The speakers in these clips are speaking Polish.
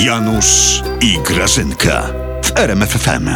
Janusz i Grażynka w RMFFM.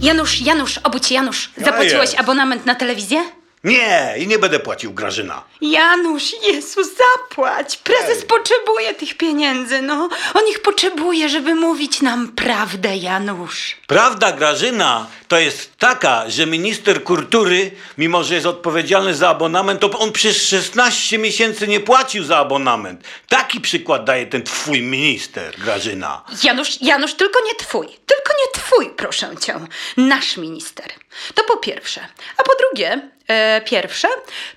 Janusz, Janusz, obudź się, Janusz. Zapłaciłeś abonament na telewizję? Nie, i nie będę płacił Grażyna. Janusz, Jezu, zapłać! Prezes Ej. potrzebuje tych pieniędzy, no. On ich potrzebuje, żeby mówić nam prawdę, Janusz. Prawda Grażyna to jest taka, że minister kultury, mimo że jest odpowiedzialny za abonament, to on przez 16 miesięcy nie płacił za abonament. Taki przykład daje ten twój minister, Grażyna. Janusz, Janusz, tylko nie twój. Tylko nie twój, proszę cię. Nasz minister. To po pierwsze. A po drugie, e, pierwsze,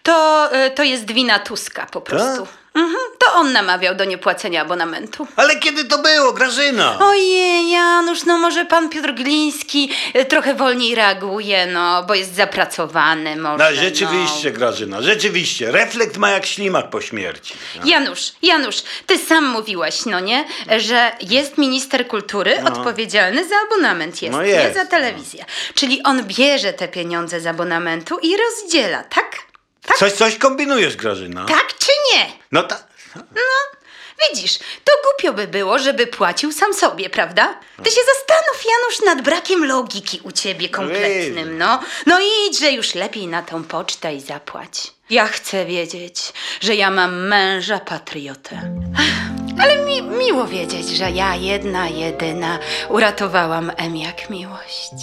to, e, to jest wina Tuska po prostu. Mhm, to on namawiał do niepłacenia abonamentu. Ale kiedy to było, Grażyna? Ojej, Janusz, no może pan Piotr Gliński e, trochę wolniej reaguje, no, bo jest zapracowany może. No, rzeczywiście, Grażyna, rzeczywiście. Reflekt ma jak ślimak po śmierci. No. Janusz, Janusz, ty sam mówiłeś, no nie, że jest minister kultury odpowiedzialny za abonament, jest, No nie jest, za no. telewizję. Czyli on bierze te pieniądze z abonamentu i rozdziela, tak? Tak, Coś, coś kombinujesz, Grażyna? tak czy nie? No tak. Widzisz, to głupio by było, żeby płacił sam sobie, prawda? Ty się zastanów, Janusz, nad brakiem logiki u ciebie kompletnym, no. No idźże już lepiej na tą pocztę i zapłać. Ja chcę wiedzieć, że ja mam męża patriotę. Ale mi, miło wiedzieć, że ja jedna, jedyna uratowałam M jak miłość.